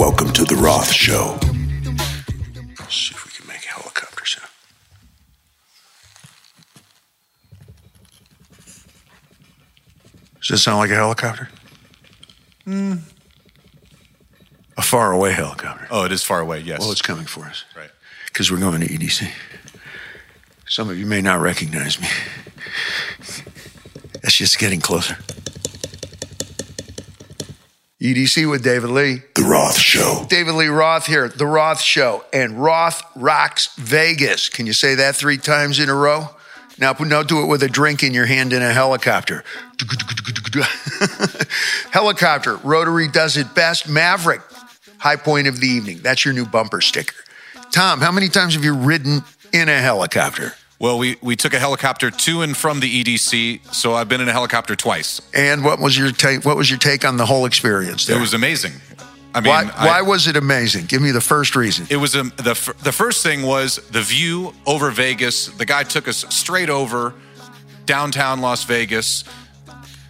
Welcome to the Roth Show. Let's see if we can make a helicopter sound. Does this sound like a helicopter? Hmm. A far away helicopter. Oh, it is far away, yes. Well, it's coming for us right. because we're going to EDC. Some of you may not recognize me. It's just getting closer. EDC with David Lee. The Roth Show. David Lee Roth here, The Roth Show, and Roth rocks Vegas. Can you say that three times in a row? Now, now do it with a drink in your hand in a helicopter. helicopter, Rotary does it best. Maverick, high point of the evening. That's your new bumper sticker. Tom, how many times have you ridden in a helicopter? Well, we, we took a helicopter to and from the EDC, so I've been in a helicopter twice. And what was your take? What was your take on the whole experience? There? It was amazing. I mean, why, I- was it amazing? Give me the first reason. It was um, the the first thing was the view over Vegas. The guy took us straight over downtown Las Vegas.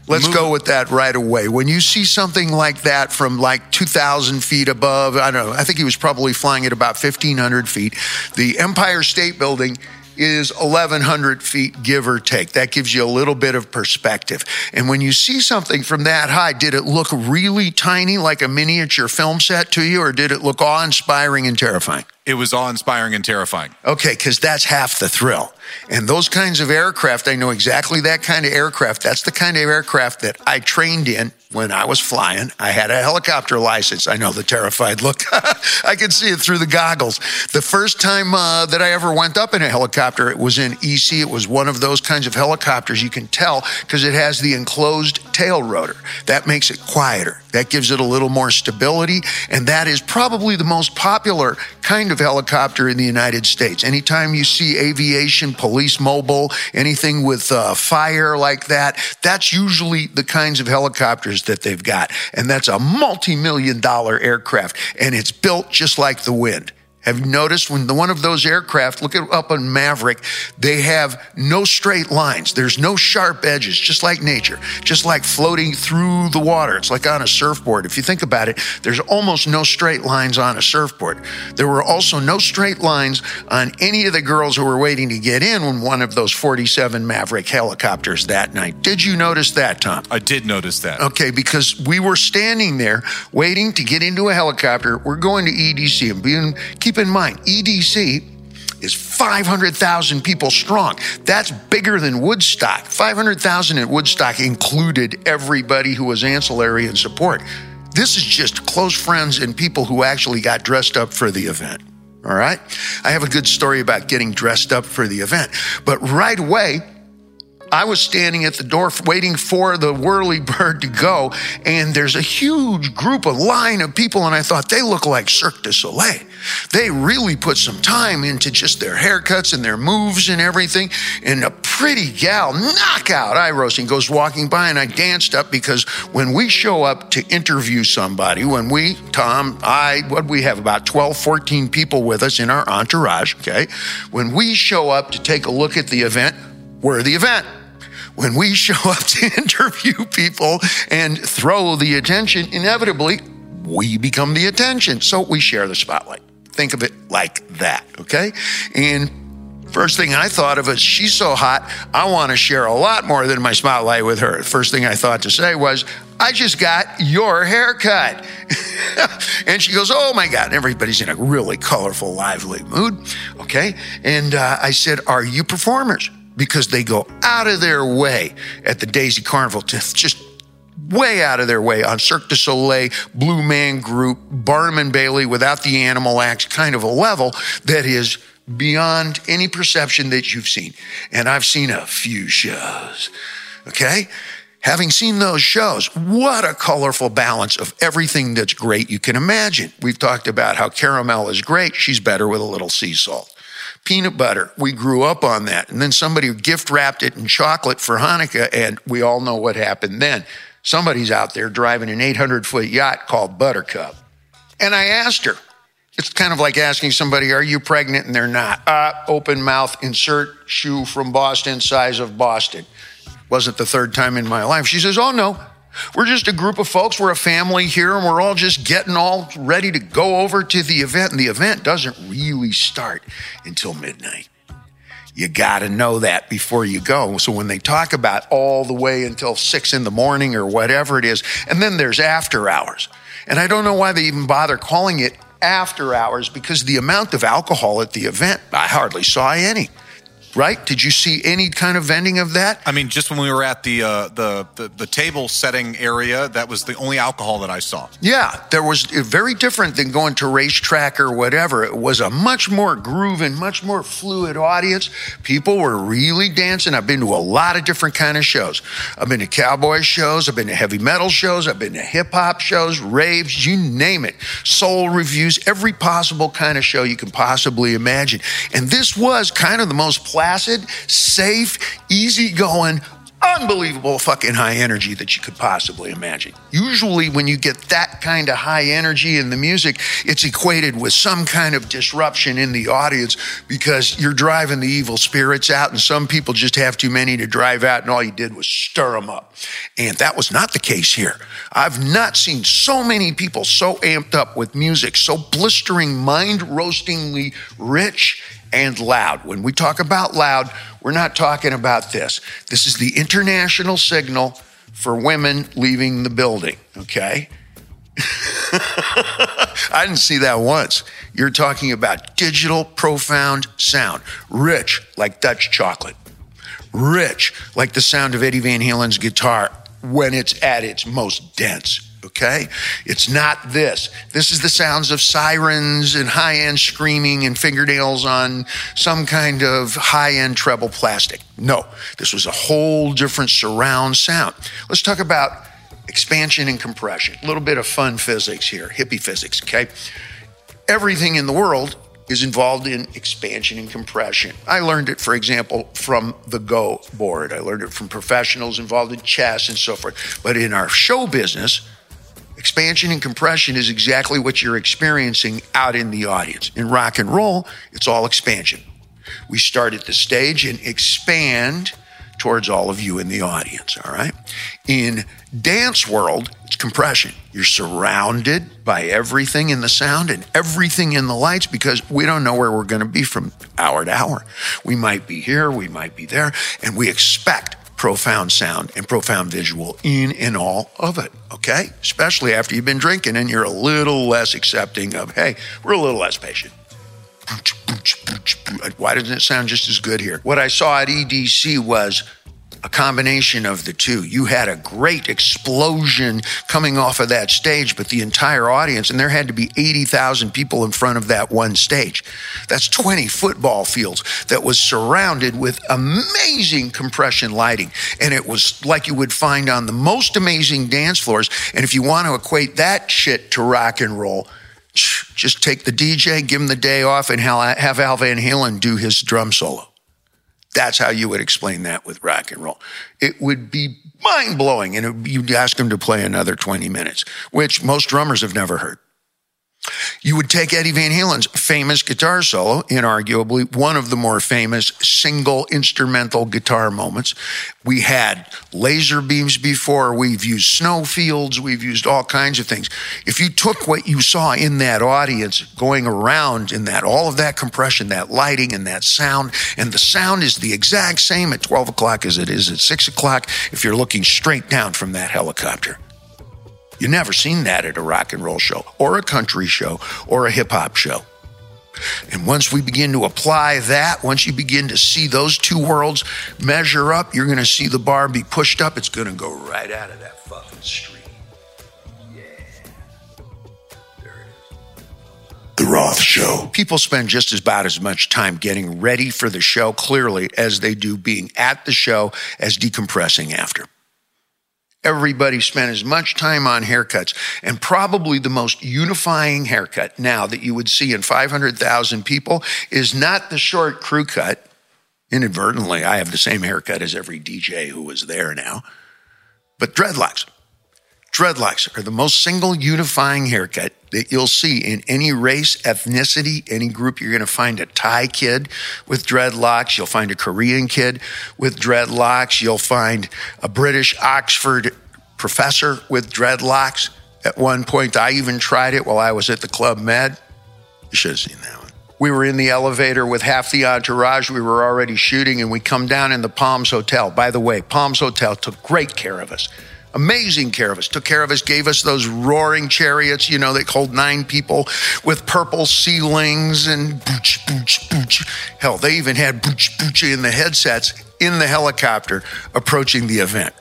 Let's Move- go with that right away. When you see something like that from like 2,000 feet above, I don't know, I think he was probably flying at about 1,500 feet. The Empire State Building is 1,100 feet, give or take. That gives you a little bit of perspective. And when you see something from that high, did it look really tiny, like a miniature film set to you, or did it look awe inspiring and terrifying? It was awe inspiring and terrifying. Okay, because that's half the thrill. And those kinds of aircraft, I know exactly that kind of aircraft. That's the kind of aircraft that I trained in when I was flying. I had a helicopter license. I know the terrified look. I could see it through the goggles. The first time uh, that I ever went up in a helicopter, it was in EC. It was one of those kinds of helicopters you can tell because it has the enclosed tail rotor. That makes it quieter. That gives it a little more stability. And that is probably the most popular kind of helicopter in the United States. Anytime you see aviation, police mobile, anything with uh, fire like that, that's usually the kinds of helicopters that they've got. And that's a multi million dollar aircraft. And it's built just like the wind. Have you noticed when the one of those aircraft, look it up on Maverick, they have no straight lines. There's no sharp edges, just like nature, just like floating through the water. It's like on a surfboard. If you think about it, there's almost no straight lines on a surfboard. There were also no straight lines on any of the girls who were waiting to get in when one of those 47 Maverick helicopters that night. Did you notice that, Tom? I did notice that. Okay, because we were standing there waiting to get into a helicopter. We're going to EDC and being, keep in mind, EDC is 500,000 people strong. That's bigger than Woodstock. 500,000 at Woodstock included everybody who was ancillary and support. This is just close friends and people who actually got dressed up for the event. All right? I have a good story about getting dressed up for the event. But right away, I was standing at the door waiting for the whirly bird to go, and there's a huge group, a line of people, and I thought they look like Cirque du Soleil. They really put some time into just their haircuts and their moves and everything. And a pretty gal, knockout eye roasting, goes walking by, and I danced up because when we show up to interview somebody, when we, Tom, I, what we have about 12, 14 people with us in our entourage, okay? When we show up to take a look at the event, we're the event when we show up to interview people and throw the attention, inevitably we become the attention. So we share the spotlight. Think of it like that, okay? And First thing I thought of is she's so hot, I want to share a lot more than my spotlight with her. First thing I thought to say was, I just got your haircut. and she goes, Oh my God. Everybody's in a really colorful, lively mood. Okay. And uh, I said, Are you performers? Because they go out of their way at the Daisy Carnival to just way out of their way on Cirque du Soleil, Blue Man Group, Barnum and Bailey without the animal acts kind of a level that is beyond any perception that you've seen. And I've seen a few shows. Okay? Having seen those shows, what a colorful balance of everything that's great you can imagine. We've talked about how caramel is great. She's better with a little sea salt. Peanut butter, we grew up on that. And then somebody gift wrapped it in chocolate for Hanukkah, and we all know what happened then. Somebody's out there driving an 800 foot yacht called Buttercup. And I asked her, it's kind of like asking somebody, Are you pregnant? And they're not. Uh, open mouth, insert shoe from Boston, size of Boston. Wasn't the third time in my life. She says, Oh, no, We're just a group of folks. We're a family here, and we're all just getting all ready to go over to the event. And the event doesn't really start until midnight. You got to know that before you go. So when they talk about all the way until six in the morning or whatever it is, and then there's after hours. And I don't know why they even bother calling it after hours because the amount of alcohol at the event, I hardly saw any right? Did you see any kind of vending of that? I mean, just when we were at the uh, the, the, the table setting area, that was the only alcohol that I saw. Yeah, there was very different than going to racetrack or whatever. It was a much more groove and much more fluid audience. People were really dancing. I've been to a lot of different kind of shows. I've been to cowboy shows. I've been to heavy metal shows. I've been to hip hop shows, raves, you name it. Soul reviews, every possible kind of show you can possibly imagine. And this was kind of the most placid, safe, easygoing, unbelievable fucking high energy that you could possibly imagine. Usually, when you get that kind of high energy in the music, it's equated with some kind of disruption in the audience because you're driving the evil spirits out, and some people just have too many to drive out, and all you did was stir them up. And that was not the case here. I've not seen so many people so amped up with music, so blistering, mind roastingly rich and loud. When we talk about loud, we're not talking about this. This is the international signal for women leaving the building, okay? I didn't see that once. You're talking about digital, profound sound, rich like Dutch chocolate, rich like the sound of Eddie Van Halen's guitar when it's at its most dense okay? It's not this. This is the sounds of sirens and high end screaming and fingernails on some kind of high end treble plastic. No, this was a whole different surround sound. Let's talk about expansion and compression. A little bit of fun physics here, hippie physics, okay? Everything in the world is involved in expansion and compression. I learned it, for example, from the Go board. I learned it from professionals involved in chess and so forth. But in our show business, Expansion and compression is exactly what you're experiencing out in the audience. In rock and roll, it's all expansion. We start at the stage and expand towards all of you in the audience, all right? In dance world, it's compression. You're surrounded by everything in the sound and everything in the lights because we don't know where we're going to be from hour to hour. We might be here, we might be there, and we expect profound sound and profound visual in and all of it. Okay. Especially after you've been drinking and you're a little less accepting of, hey, we're a little less patient. Why doesn't it sound just as good here? What I saw at EDC was a combination of the two. You had a great explosion coming off of that stage, but the entire audience, and there had to be 80,000 people in front of that one stage. That's 20 football fields that was surrounded with amazing compression lighting. And it was like you would find on the most amazing dance floors. And if you want to equate that shit to rock and roll, just take the DJ, give him the day off, and have Al Van Halen do his drum solo. That's how you would explain that with rock and roll. It would be mind blowing, and it, you'd ask them to play another 20 minutes, which most drummers have never heard. You would take Eddie Van Halen's famous guitar solo, inarguably one of the more famous single instrumental guitar moments. We had laser beams before, we've used snow fields, we've used all kinds of things. If you took what you saw in that audience going around in that, all of that compression, that lighting, and that sound, and the sound is the exact same at 12 o'clock as it is at 6 o'clock if you're looking straight down from that helicopter. You never seen that at a rock and roll show or a country show or a hip hop show. And once we begin to apply that, once you begin to see those two worlds measure up, you're going to see the bar be pushed up. It's going to go right out of that fucking street. Yeah. There it is. The Roth Show. People spend just about as much time getting ready for the show, clearly, as they do being at the show as decompressing after. Everybody spent as much time on haircuts. And probably the most unifying haircut now that you would see in 500,000 people is not the short crew cut. Inadvertently, I have the same haircut as every DJ who was there now, but dreadlocks. Dreadlocks are the most single unifying haircut that you'll see in any race, ethnicity, any group. You're going to find a Thai kid with dreadlocks. You'll find a Korean kid with dreadlocks. You'll find a British Oxford professor with dreadlocks. At one point, I even tried it while I was at the Club Med. You should have seen that one. We were in the elevator with half the entourage. We were already shooting, and we come down in the Palms Hotel. By the way, Palms Hotel took great care of us. Amazing care of us. Took care of us, gave us those roaring chariots, you know, that hold nine people with purple ceilings and booch, booch, booch. Hell, they even had booch, booch in the headsets in the helicopter approaching the event.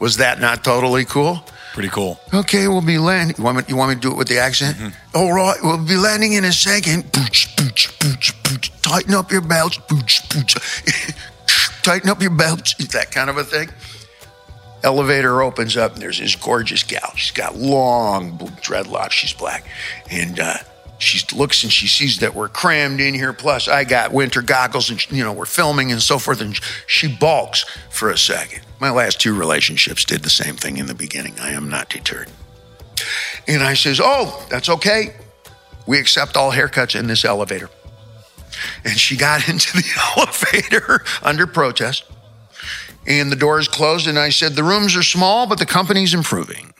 Was that not totally cool? Pretty cool. Okay, we'll be landing. You want me, you want me to do it with the accent? Mm-hmm. All right, we'll be landing in a second. Booch, booch, booch, booch. Tighten up your belts. Booch, booch. Tighten up your belts. Is that kind of a thing. Elevator opens up, and there's this gorgeous gal. She's got long dreadlocks. She's black. And uh, she looks and she sees that we're crammed in here. Plus, I got winter goggles and, you know, we're filming and so forth. And she balks for a second. My last two relationships did the same thing in the beginning. I am not deterred. And I says, Oh, that's okay. We accept all haircuts in this elevator. And she got into the elevator under protest. And the doors closed. And I said, The rooms are small, but the company's improving.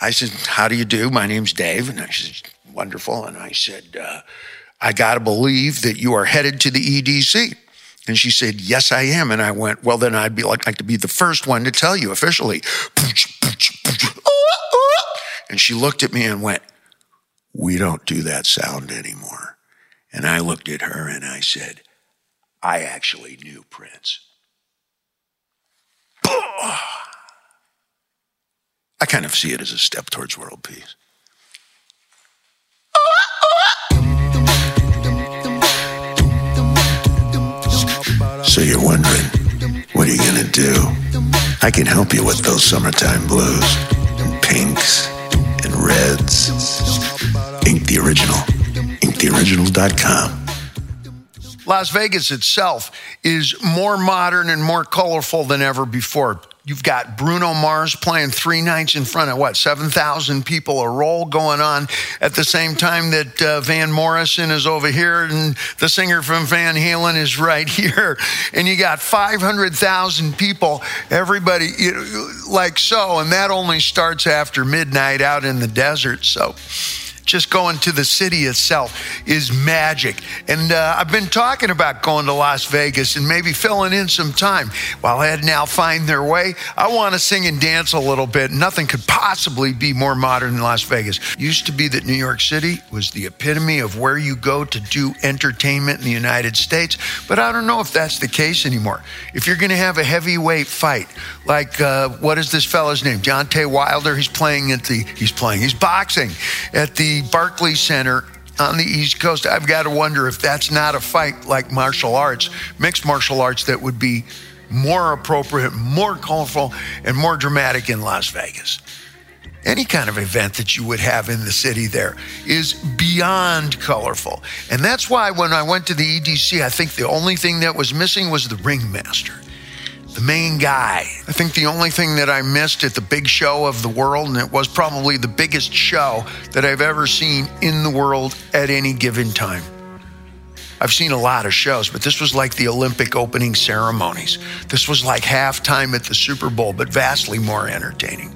I said, How do you do? My name's Dave. And I said, Wonderful. And I said, uh, I got to believe that you are headed to the EDC. And she said, Yes, I am. And I went, Well, then I'd be like, like to be the first one to tell you officially. And she looked at me and went, We don't do that sound anymore. And I looked at her and I said, I actually knew Prince. I kind of see it as a step towards world peace. So you're wondering, what are you gonna do? I can help you with those summertime blues and pinks and reds. Ink the original. InkTheOriginal.com. Las Vegas itself is more modern and more colorful than ever before. You've got Bruno Mars playing three nights in front of what, 7,000 people, a roll going on at the same time that uh, Van Morrison is over here and the singer from Van Halen is right here. And you got 500,000 people, everybody you know, like so. And that only starts after midnight out in the desert. So, just going to the city itself is magic. And uh, I've been talking about going to Las Vegas and maybe filling in some time while Ed now find their way. I want to sing and dance a little bit. Nothing could possibly be more modern than Las Vegas. Used to be that New York City was the epitome of where you go to do entertainment in the United States, but I don't know if that's the case anymore. If you're going to have a heavyweight fight, like uh, what is this fellow's name? Deontay Wilder. He's playing at the. He's playing. He's boxing at the Barclays Center on the East Coast. I've got to wonder if that's not a fight like martial arts, mixed martial arts, that would be more appropriate, more colorful, and more dramatic in Las Vegas. Any kind of event that you would have in the city there is beyond colorful. And that's why when I went to the EDC, I think the only thing that was missing was the ringmaster the main guy. I think the only thing that I missed at the big show of the world, and it was probably the biggest show that I've ever seen in the world at any given time. I've seen a lot of shows, but this was like the Olympic opening ceremonies. This was like halftime at the Super Bowl, but vastly more entertaining,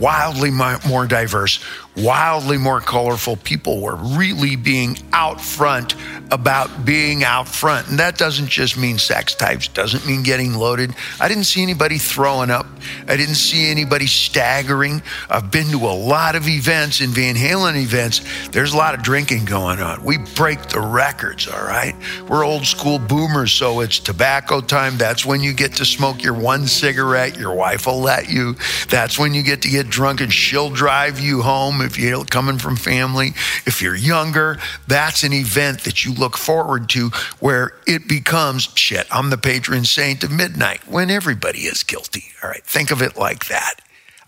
wildly more diverse, wildly more colorful. People were really being out front about being out front. And that doesn't just mean sex types, doesn't mean getting loaded. I didn't see anybody throwing up. I didn't see anybody staggering. I've been to a lot of events in Van Halen events. There's a lot of drinking going on. We break the records, all right? We're old school boomers, so it's tobacco time. That's when you get to smoke your one cigarette. Your wife will let you. That's when you get to get drunk and she'll drive you home if you're coming from family. If you're younger, that's an event that you look forward to where it becomes shit. I'm the patron saint of midnight when everybody is guilty. All right. Think of it like that.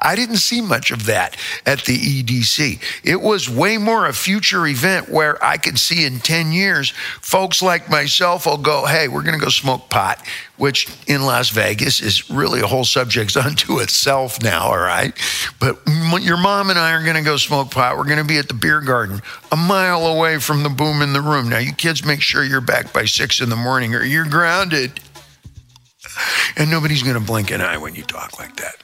I didn't see much of that at the EDC. It was way more a future event where I could see in 10 years, folks like myself will go, hey, we're going to go smoke pot, which in Las Vegas is really a whole subject unto itself now, all right? But your mom and I are going to go smoke pot. We're going to be at the beer garden a mile away from the boom in the room. Now, you kids make sure you're back by six in the morning or you're grounded. And nobody's going to blink an eye when you talk like that.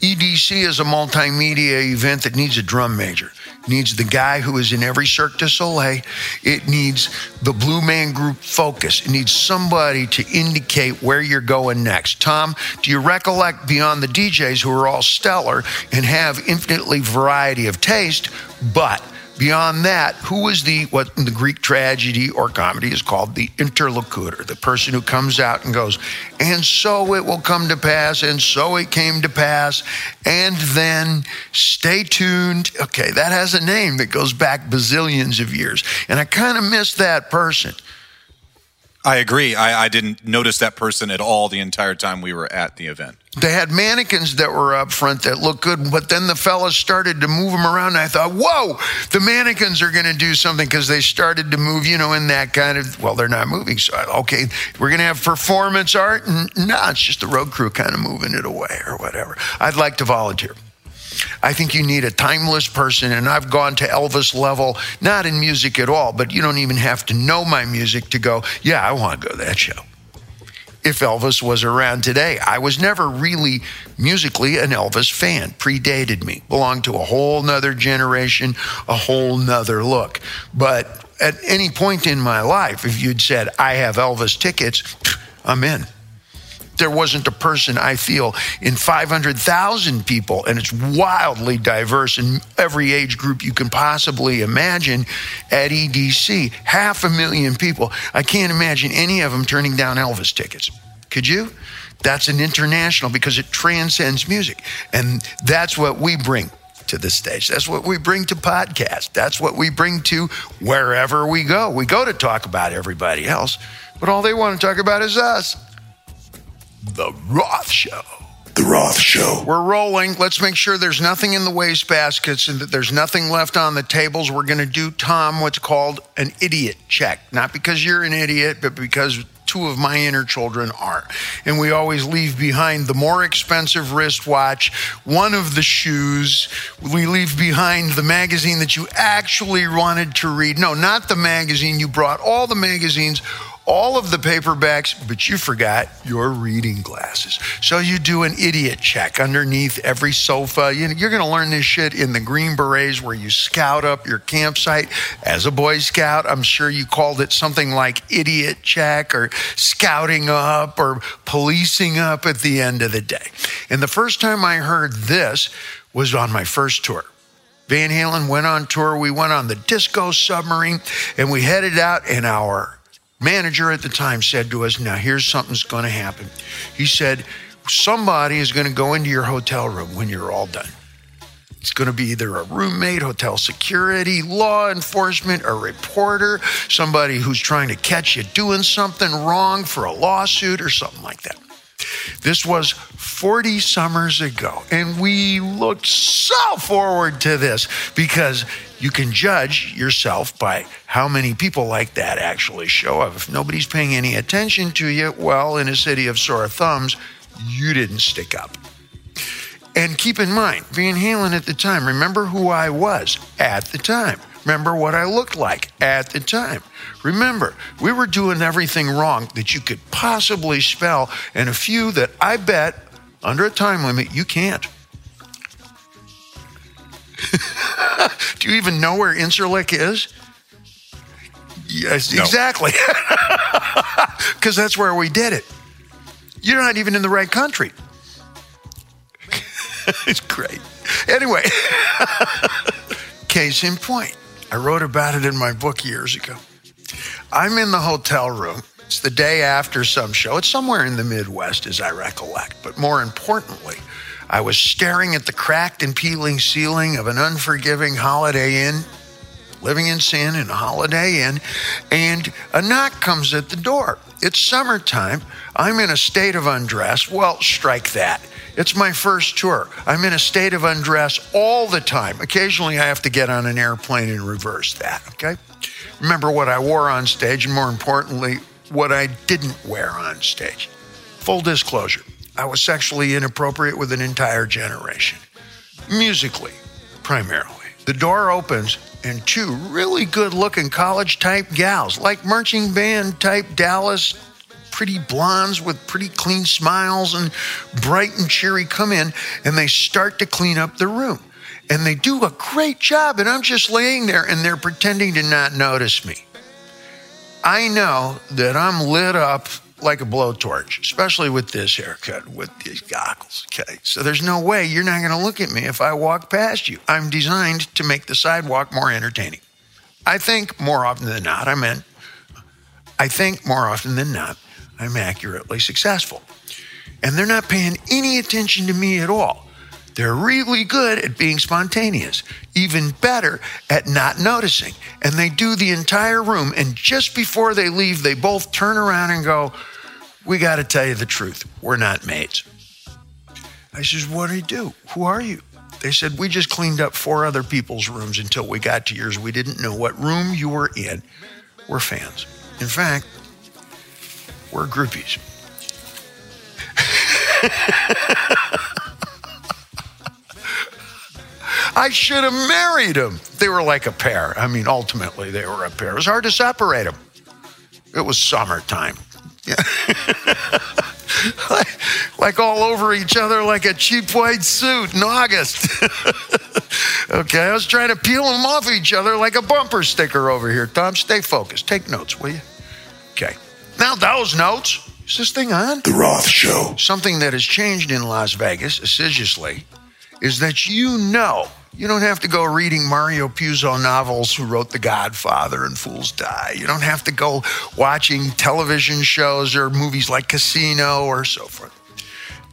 EDC is a multimedia event that needs a drum major. It needs the guy who is in every Cirque du Soleil. It needs the Blue Man Group focus. It needs somebody to indicate where you're going next. Tom, do you recollect beyond the DJs who are all stellar and have infinitely variety of taste, but Beyond that, who is the what in the Greek tragedy or comedy is called the interlocutor, the person who comes out and goes, and so it will come to pass, and so it came to pass, and then stay tuned. Okay, that has a name that goes back bazillions of years. And I kind of miss that person. I agree. I, I, didn't notice that person at all the entire time we were at the event. They had mannequins that were up front that looked good, but then the fellas started to move them around. And I thought, whoa, the mannequins are going to do something because they started to move, you know, in that kind of, well, they're not moving. So, okay, we're going to have performance art. And no, it's just the road crew kind of moving it away or whatever. I'd like to volunteer. I think you need a timeless person, and I've gone to Elvis level, not in music at all, but you don't even have to know my music to go, yeah, I want to go to that show. If Elvis was around today, I was never really musically an Elvis fan, predated me, belonged to a whole nother generation, a whole nother look. But at any point in my life, if you'd said, I have Elvis tickets, I'm in there wasn't a person I feel in 500,000 people, and it's wildly diverse in every age group you can possibly imagine at EDC. Half a million people. I can't imagine any of them turning down Elvis tickets. Could you? That's an international because it transcends music. And that's what we bring to the stage. That's what we bring to podcast. That's what we bring to wherever we go. We go to talk about everybody else, but all they want to talk about is us. The Roth Show. The Roth Show. We're rolling. Let's make sure there's nothing in the waste baskets and that there's nothing left on the tables. We're going to do, Tom, what's called an idiot check. Not because you're an idiot, but because two of my inner children are. And we always leave behind the more expensive wristwatch, one of the shoes. We leave behind the magazine that you actually wanted to read. No, not the magazine. You brought all the magazines all of the paperbacks, but you forgot your reading glasses. So you do an idiot check underneath every sofa. You are going to learn this shit in the Green Berets where you scout up your campsite as a Boy Scout. I'm sure you called it something like idiot check or scouting up or policing up at the end of the day. And the first time I heard this was on my first tour. Van Halen went on tour. We went on the Disco Submarine and we headed out in our manager at the time said to us, Now, here's something's going to happen. He said, Somebody is going to go into your hotel room when you're all done. It's going to be either a roommate, hotel security, law enforcement, a reporter, somebody who's trying to catch you doing something wrong for a lawsuit or something like that. This was 40 summers ago, and we looked so forward to this because you can judge yourself by how many people like that actually show up. If nobody's paying any attention to you, well, in a city of sore thumbs, you didn't stick up. And keep in mind, Van Halen at the time, remember who I was at the time. Remember what I looked like at the time. Remember, we were doing everything wrong that you could possibly spell, and a few that I bet under a time limit you can't. Do you even know where Incirlik is? Yes, no. exactly. Because that's where we did it. You're not even in the right country. it's great. Anyway, case in point, I wrote about it in my book years ago. I'm in the hotel room. It's the day after some show. It's somewhere in the Midwest, as I recollect. But more importantly, I was staring at the cracked and peeling ceiling of an unforgiving Holiday Inn, living in sin in a Holiday Inn, and a knock comes at the door. It's summertime. I'm in a state of undress. Well, strike that. It's my first tour. I'm in a state of undress all the time. Occasionally, I have to get on an airplane and reverse that, okay? Remember what I wore on stage, and more importantly, what I didn't wear on stage. Full disclosure I was sexually inappropriate with an entire generation, musically, primarily. The door opens, and two really good looking college type gals, like marching band type Dallas pretty blondes with pretty clean smiles and bright and cheery come in and they start to clean up the room. And they do a great job, and I'm just laying there and they're pretending to not notice me. I know that I'm lit up like a blowtorch, especially with this haircut, with these goggles. Okay. So there's no way you're not going to look at me if I walk past you. I'm designed to make the sidewalk more entertaining. I think more often than not, I meant, I think more often than not, I'm accurately successful. And they're not paying any attention to me at all. They're really good at being spontaneous, even better at not noticing. And they do the entire room. And just before they leave, they both turn around and go, We got to tell you the truth. We're not mates. I says, What do you do? Who are you? They said, We just cleaned up four other people's rooms until we got to yours. We didn't know what room you were in. We're fans. In fact, we're groupies. I should have married them. They were like a pair. I mean, ultimately, they were a pair. It was hard to separate them. It was summertime. Yeah. like, like all over each other like a cheap white suit in August. okay, I was trying to peel them off each other like a bumper sticker over here. Tom, stay focused. Take notes, will you? Okay. Now, those notes. Is this thing on? The Roth Show. Something that has changed in Las Vegas assiduously is that you know you don't have to go reading Mario Puzo novels who wrote The Godfather and Fools Die. You don't have to go watching television shows or movies like Casino or so forth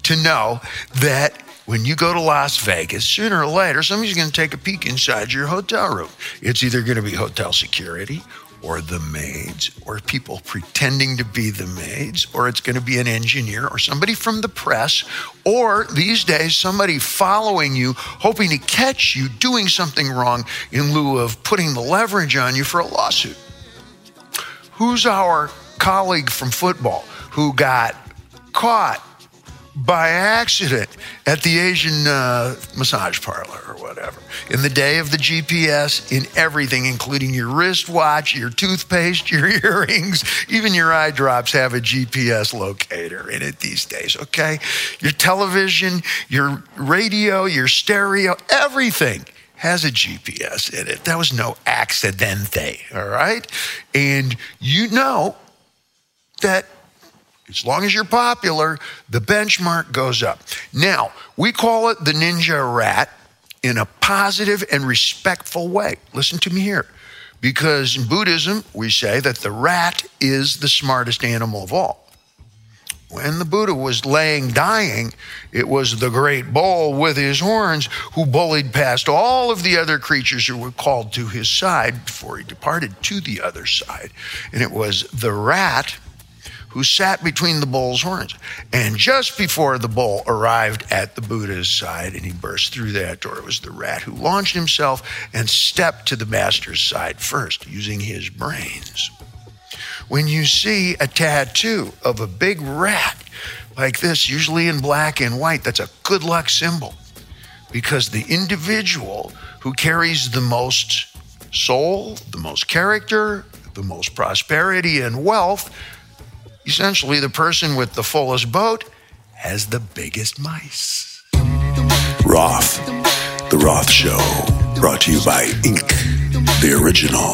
to know that when you go to Las Vegas, sooner or later, somebody's going to take a peek inside your hotel room. It's either going to be hotel security or the maids or people pretending to be the maids or it's going to be an engineer or somebody from the press or these days somebody following you hoping to catch you doing something wrong in lieu of putting the leverage on you for a lawsuit. Who's our colleague from football who got caught by accident at the Asian uh, massage parlor or whatever. In the day of the GPS, in everything, including your wristwatch, your toothpaste, your earrings, even your eye drops have a GPS locator in it these days, okay? Your television, your radio, your stereo, everything has a GPS in it. That was no accidente, all right? And you know that as long as you're popular, the benchmark goes up. Now, we call it the ninja rat in a positive and respectful way. Listen to me here. Because in Buddhism, we say that the rat is the smartest animal of all. When the Buddha was laying dying, it was the great bull with his horns who bullied past all of the other creatures who were called to his side before he departed to the other side. And it was the rat who sat between the bull's horns. And just before the bull arrived at the Buddha's side and he burst through that door, it was the rat who launched himself and stepped to the master's side first, using his brains. When you see a tattoo of a big rat like this, usually in black and white, that's a good luck symbol because the individual who carries the most soul, the most character, the most prosperity and wealth essentially the person with the fullest boat has the biggest mice. Roth, The Roth Show, brought to you by Ink, the original.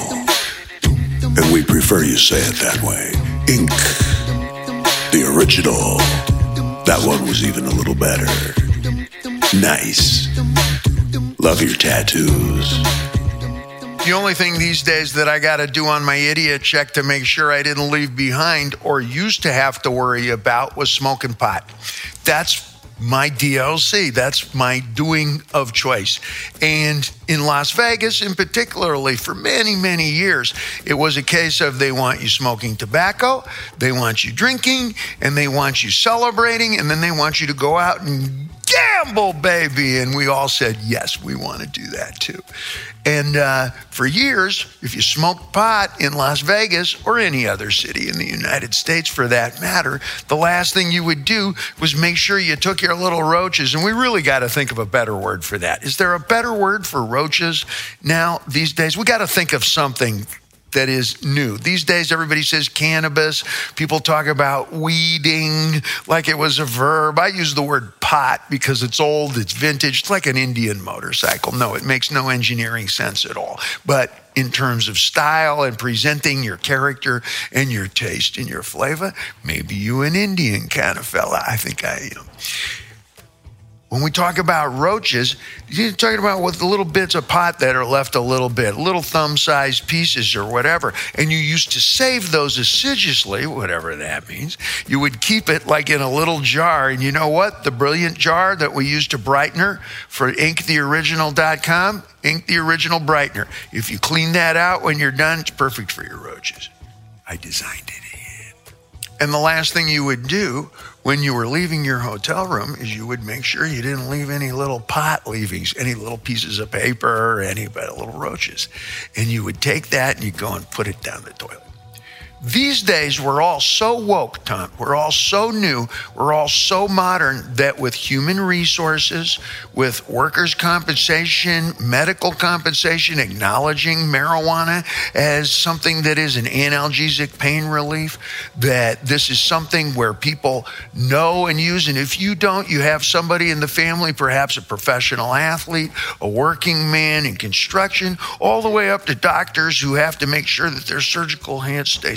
And we prefer you say it that way. Ink, the original. That one was even a little better. Nice. Love your tattoos. The only thing these days that I got to do on my idiot check to make sure I didn't leave behind or used to have to worry about was smoking pot. That's my DLC. That's my doing of choice. And in Las Vegas, in particularly, for many, many years, it was a case of they want you smoking tobacco, they want you drinking, and they want you celebrating, and then they want you to go out and gamble, baby. And we all said, yes, we want to do that too. And uh, for years, if you smoked pot in Las Vegas or any other city in the United States for that matter, the last thing you would do was make sure you took your little roaches. And we really got to think of a better word for that. Is there a better word for roaches now these days? We got to think of something that is new. These days, everybody says cannabis. People talk about weeding like it was a verb. I use the word pot because it's old, it's vintage. It's like an Indian motorcycle. No, it makes no engineering sense at all. But in terms of style and presenting your character and your taste and your flavor, maybe you an Indian kind of fella. I think I am. When we talk about roaches, you're talking about with the little bits of pot that are left a little bit, little thumb sized pieces or whatever. And you used to save those assiduously, whatever that means. You would keep it like in a little jar. And you know what? The brilliant jar that we use to brightener for inktheoriginal.com, Ink the Original Brightener. If you clean that out when you're done, it's perfect for your roaches. I designed it. And the last thing you would do when you were leaving your hotel room is you would make sure you didn't leave any little pot leavings, any little pieces of paper any little roaches. And you would take that and you'd go and put it down the toilet. These days, we're all so woke, Tom. We're all so new. We're all so modern that with human resources, with workers' compensation, medical compensation, acknowledging marijuana as something that is an analgesic pain relief, that this is something where people know and use. And if you don't, you have somebody in the family, perhaps a professional athlete, a working man in construction, all the way up to doctors who have to make sure that their surgical hands stay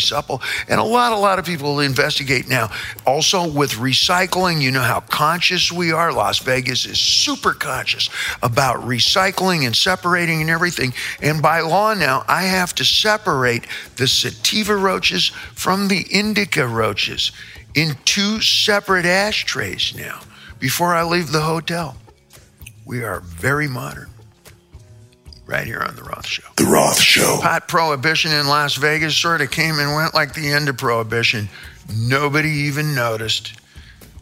And a lot, a lot of people investigate now. Also, with recycling, you know how conscious we are. Las Vegas is super conscious about recycling and separating and everything. And by law now, I have to separate the sativa roaches from the indica roaches in two separate ashtrays now before I leave the hotel. We are very modern. Right here on The Roth Show. The Roth Show. Pot prohibition in Las Vegas sort of came and went like the end of prohibition. Nobody even noticed.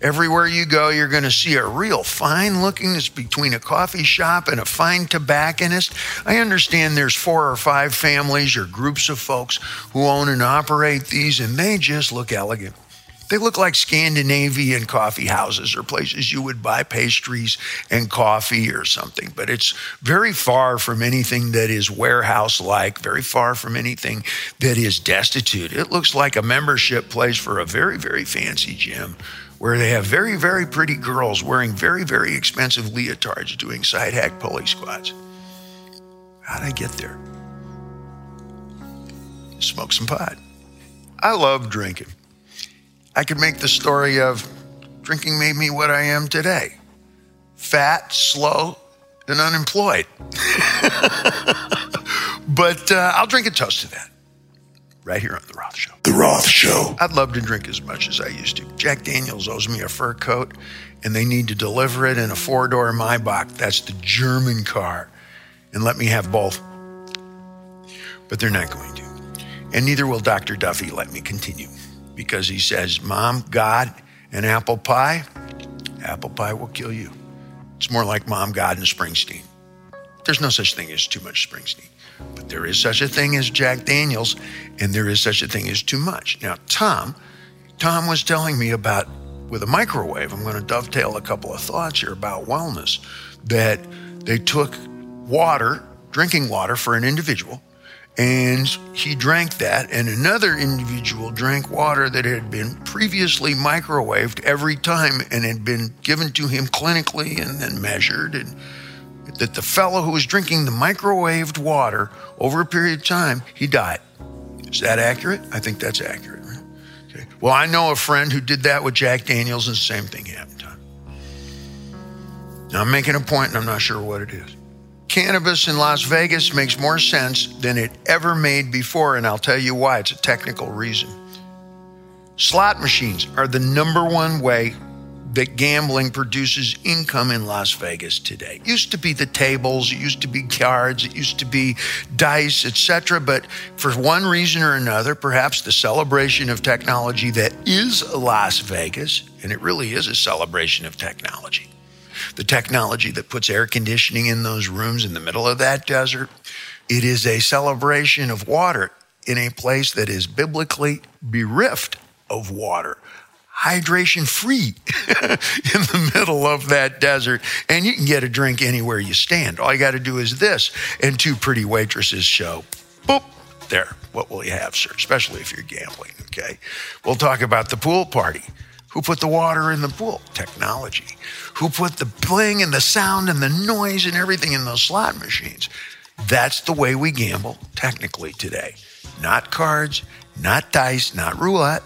Everywhere you go, you're going to see a real fine looking. It's between a coffee shop and a fine tobacconist. I understand there's four or five families or groups of folks who own and operate these, and they just look elegant. They look like Scandinavian coffee houses or places you would buy pastries and coffee or something, but it's very far from anything that is warehouse like, very far from anything that is destitute. It looks like a membership place for a very, very fancy gym where they have very, very pretty girls wearing very, very expensive leotards doing side hack pulley squats. How'd I get there? Smoke some pot. I love drinking. I could make the story of drinking made me what I am today fat, slow, and unemployed. but uh, I'll drink a toast to that right here on The Roth Show. The Roth Show. I'd love to drink as much as I used to. Jack Daniels owes me a fur coat, and they need to deliver it in a four door Maybach. That's the German car. And let me have both. But they're not going to. And neither will Dr. Duffy let me continue because he says, Mom, God, and apple pie, apple pie will kill you. It's more like Mom, God, and Springsteen. There's no such thing as too much Springsteen. But there is such a thing as Jack Daniels, and there is such a thing as too much. Now, Tom, Tom was telling me about with a microwave. I'm going to dovetail a couple of thoughts here about wellness. That they took water, drinking water for an individual, and he drank that, and another individual drank water that had been previously microwaved every time and had been given to him clinically and then measured and that the fellow who was drinking the microwaved water over a period of time, he died. Is that accurate? I think that's accurate. Right? Okay. Well, I know a friend who did that with Jack Daniels, and the same thing happened to him. Now, I'm making a point, and I'm not sure what it is. Cannabis in Las Vegas makes more sense than it ever made before, and I'll tell you why. It's a technical reason. Slot machines are the number one way that gambling produces income in Las Vegas today. It used to be the tables, it used to be cards, it used to be dice, etc. But for one reason or another, perhaps the celebration of technology that is Las Vegas, and it really is a celebration of technology. The technology that puts air conditioning in those rooms in the middle of that desert. It is a celebration of water in a place that is biblically bereft of water hydration free in the middle of that desert. And you can get a drink anywhere you stand. All you got to do is this, and two pretty waitresses show. Boop, There, what will you have, sir? Especially if you're gambling, okay? We'll talk about the pool party. Who put the water in the pool? Technology. Who put the bling and the sound and the noise and everything in those slot machines? That's the way we gamble technically today. Not cards, not dice, not roulette,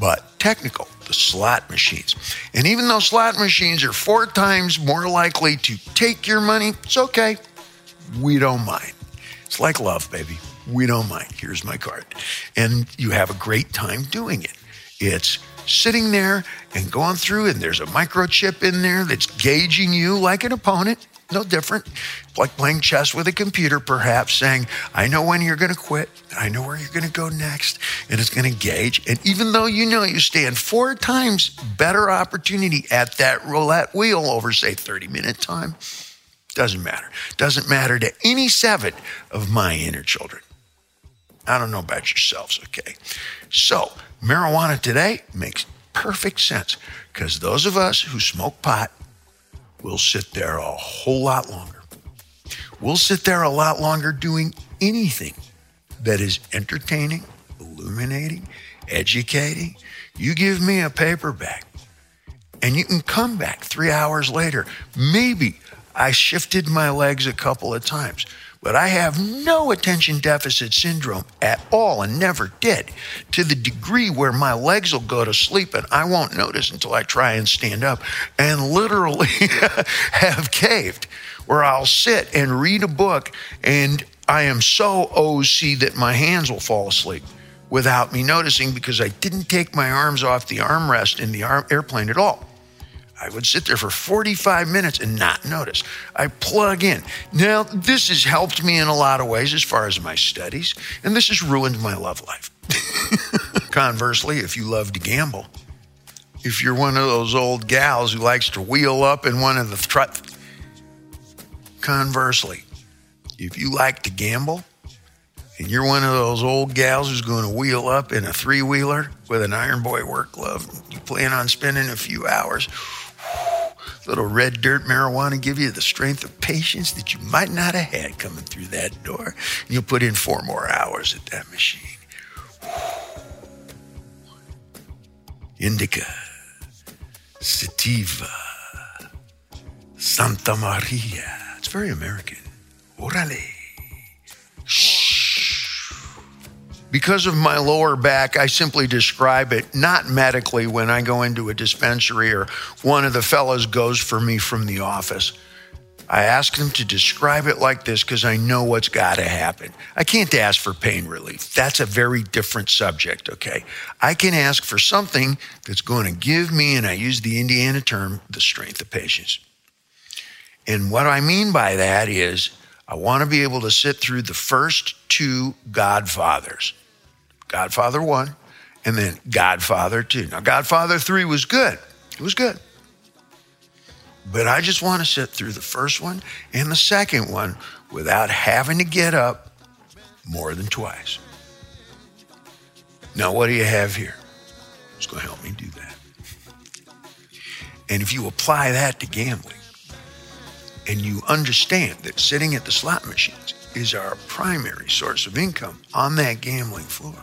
but technical, the slot machines. And even though slot machines are four times more likely to take your money, it's okay. We don't mind. It's like love, baby. We don't mind. Here's my card. And you have a great time doing it. It's sitting there and going through, and there's a microchip in there that's gauging you like an opponent. No different. Like playing chess with a computer, perhaps saying, I know when you're going to quit. I know where you're going to go next. And it's going to gauge. And even though you know you stand four times better opportunity at that roulette wheel over, say, 30 minute time, doesn't matter. Doesn't matter to any seven of my inner children. I don't know about yourselves, okay? So, marijuana today makes perfect sense because those of us who smoke pot will sit there a whole lot longer. We'll sit there a lot longer doing anything that is entertaining, illuminating, educating. You give me a paperback and you can come back three hours later. Maybe I shifted my legs a couple of times, but I have no attention deficit syndrome at all and never did to the degree where my legs will go to sleep and I won't notice until I try and stand up and literally have caved where I'll sit and read a book and I am so OC that my hands will fall asleep without me noticing because I didn't take my arms off the armrest in the airplane at all. I would sit there for 45 minutes and not notice. I plug in. Now, this has helped me in a lot of ways as far as my studies, and this has ruined my love life. Conversely, if you love to gamble, if you're one of those old gals who likes to wheel up in one of the tr- conversely, if you like to gamble and you're one of those old gals who's going to wheel up in a three wheeler with an Iron Boy work glove, you plan on spending a few hours. Little red dirt marijuana give you the strength of patience that you might not have had coming through that door. And you'll put in four more hours at that machine. Indica, Sativa, Santa Maria. It's very American. Orale. Because of my lower back, I simply describe it not medically when I go into a dispensary or one of the fellows goes for me from the office. I ask them to describe it like this because I know what's got to happen. I can't ask for pain relief. That's a very different subject, okay? I can ask for something that's going to give me, and I use the Indiana term, the strength of patience. And what I mean by that is I want to be able to sit through the first two Godfathers Godfather 1 and then Godfather 2. Now, Godfather 3 was good, it was good. But I just want to sit through the first one and the second one without having to get up more than twice. Now, what do you have here? It's going to help me do that. And if you apply that to gambling and you understand that sitting at the slot machines is our primary source of income on that gambling floor,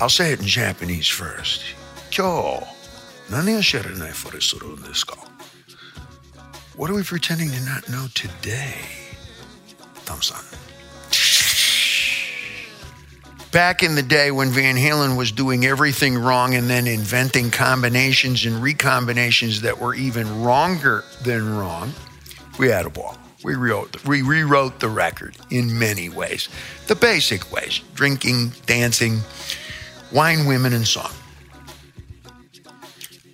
I'll say it in Japanese first. 今日何を知らないふりするんですか What are we pretending to not know today? Thompson. Back in the day when Van Halen was doing everything wrong and then inventing combinations and recombinations that were even wronger than wrong, we had a ball. We rewrote, we rewrote the record in many ways. The basic ways drinking, dancing, wine, women, and song.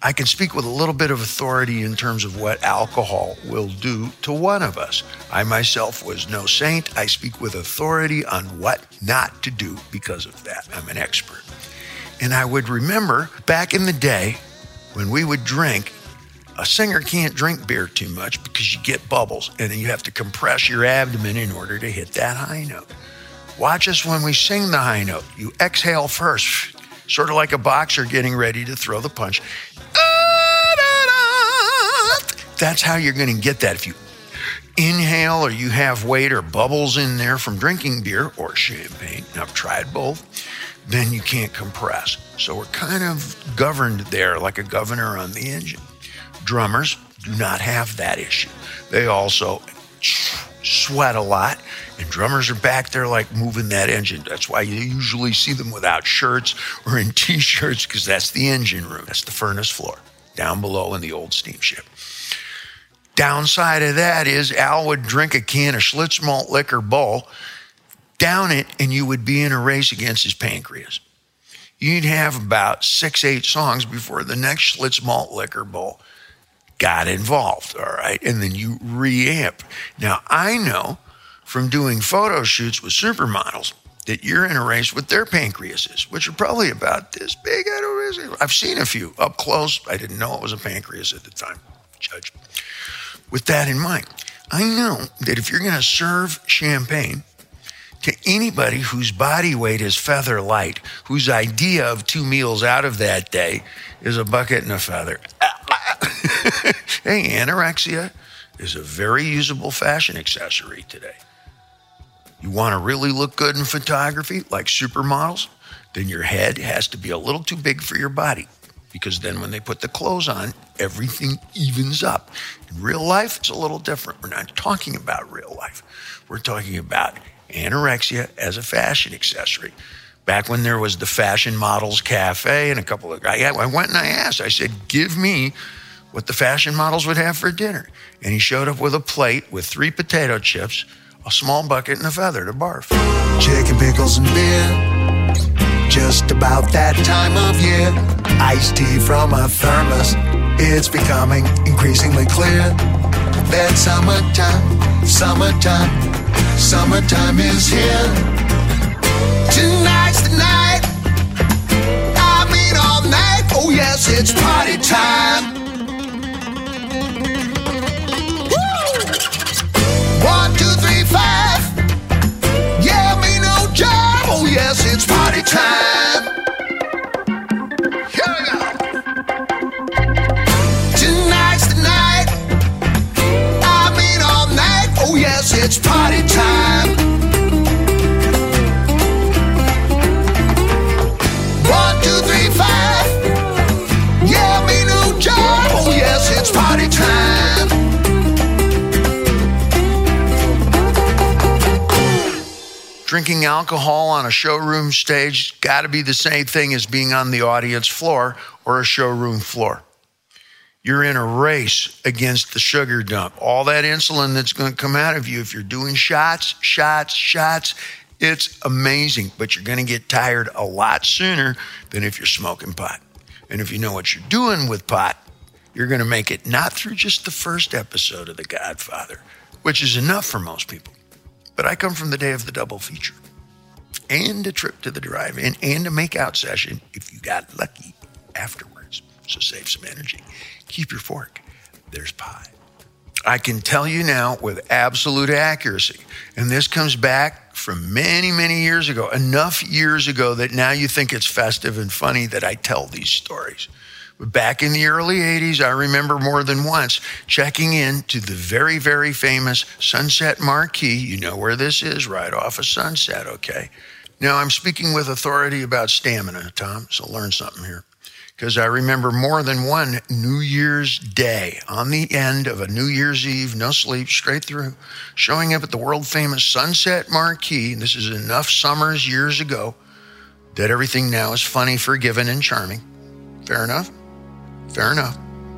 I can speak with a little bit of authority in terms of what alcohol will do to one of us. I myself was no saint. I speak with authority on what not to do because of that. I'm an expert. And I would remember back in the day when we would drink, a singer can't drink beer too much because you get bubbles and you have to compress your abdomen in order to hit that high note. Watch us when we sing the high note. You exhale first, sort of like a boxer getting ready to throw the punch. That's how you're going to get that. If you inhale or you have weight or bubbles in there from drinking beer or champagne, I've tried both, then you can't compress. So we're kind of governed there like a governor on the engine. Drummers do not have that issue. They also sweat a lot, and drummers are back there like moving that engine. That's why you usually see them without shirts or in t shirts, because that's the engine room. That's the furnace floor down below in the old steamship. Downside of that is Al would drink a can of Schlitz malt liquor bowl, down it, and you would be in a race against his pancreas. You'd have about six, eight songs before the next Schlitz malt liquor bowl got involved, all right? And then you reamp. Now, I know from doing photo shoots with supermodels that you're in a race with their pancreases, which are probably about this big. I don't I've seen a few up close. I didn't know it was a pancreas at the time, judge. With that in mind, I know that if you're going to serve champagne to anybody whose body weight is feather light, whose idea of two meals out of that day is a bucket and a feather, hey, anorexia is a very usable fashion accessory today. You want to really look good in photography, like supermodels? Then your head has to be a little too big for your body because then when they put the clothes on, everything evens up. In real life, it's a little different. We're not talking about real life, we're talking about anorexia as a fashion accessory back when there was the Fashion Models Cafe and a couple of guys. I went and I asked, I said, give me what the fashion models would have for dinner. And he showed up with a plate with three potato chips, a small bucket, and a feather to barf. Chicken, pickles, and beer. Just about that time of year. Iced tea from a thermos. It's becoming increasingly clear that summertime, summertime, summertime is here. Tonight's the night. I mean, all night. Oh, yes, it's party time. Five. Yeah, me no job. Oh, yes, it's party time. Here we go. Tonight's the night. I mean, all night. Oh, yes, it's party time. Drinking alcohol on a showroom stage got to be the same thing as being on the audience floor or a showroom floor. You're in a race against the sugar dump. All that insulin that's going to come out of you, if you're doing shots, shots, shots, it's amazing, but you're going to get tired a lot sooner than if you're smoking pot. And if you know what you're doing with pot, you're going to make it not through just the first episode of The Godfather, which is enough for most people. But I come from the day of the double feature and a trip to the drive in and a makeout session if you got lucky afterwards. So save some energy. Keep your fork. There's pie. I can tell you now with absolute accuracy, and this comes back from many, many years ago, enough years ago that now you think it's festive and funny that I tell these stories. Back in the early 80s, I remember more than once checking in to the very, very famous Sunset Marquis. You know where this is, right off of Sunset, okay? Now, I'm speaking with authority about stamina, Tom, so learn something here. Because I remember more than one New Year's Day on the end of a New Year's Eve, no sleep, straight through, showing up at the world famous Sunset Marquis. This is enough summers years ago that everything now is funny, forgiven, and charming. Fair enough? Fair enough.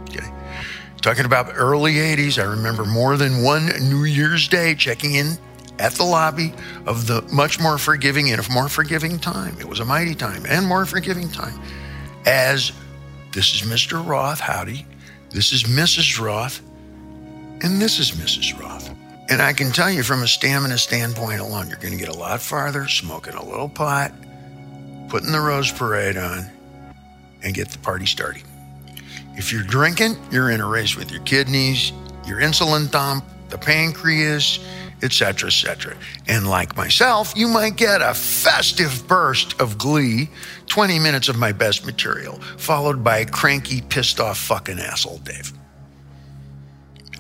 Okay. Talking about early 80s, I remember more than one New Year's Day checking in at the lobby of the much more forgiving and more forgiving time. It was a mighty time and more forgiving time. As this is Mr. Roth, howdy. This is Mrs. Roth, and this is Mrs. Roth. And I can tell you from a stamina standpoint alone, you're going to get a lot farther smoking a little pot, putting the Rose Parade on, and get the party started. If you're drinking, you're in a race with your kidneys, your insulin dump, the pancreas, etc., etc. And like myself, you might get a festive burst of glee, 20 minutes of my best material, followed by a cranky, pissed off fucking asshole Dave.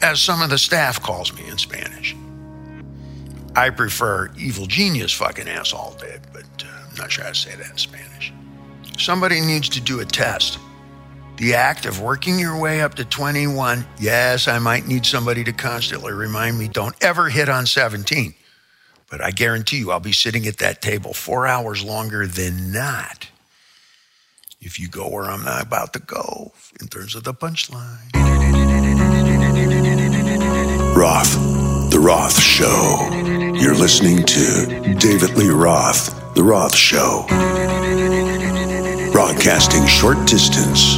as some of the staff calls me in Spanish. I prefer evil genius fucking asshole did, but uh, I'm not sure how to say that in Spanish. Somebody needs to do a test. The act of working your way up to 21, yes, I might need somebody to constantly remind me don't ever hit on 17. But I guarantee you, I'll be sitting at that table four hours longer than not if you go where I'm not about to go in terms of the punchline. Roth, The Roth Show. You're listening to David Lee Roth, The Roth Show. Broadcasting short distance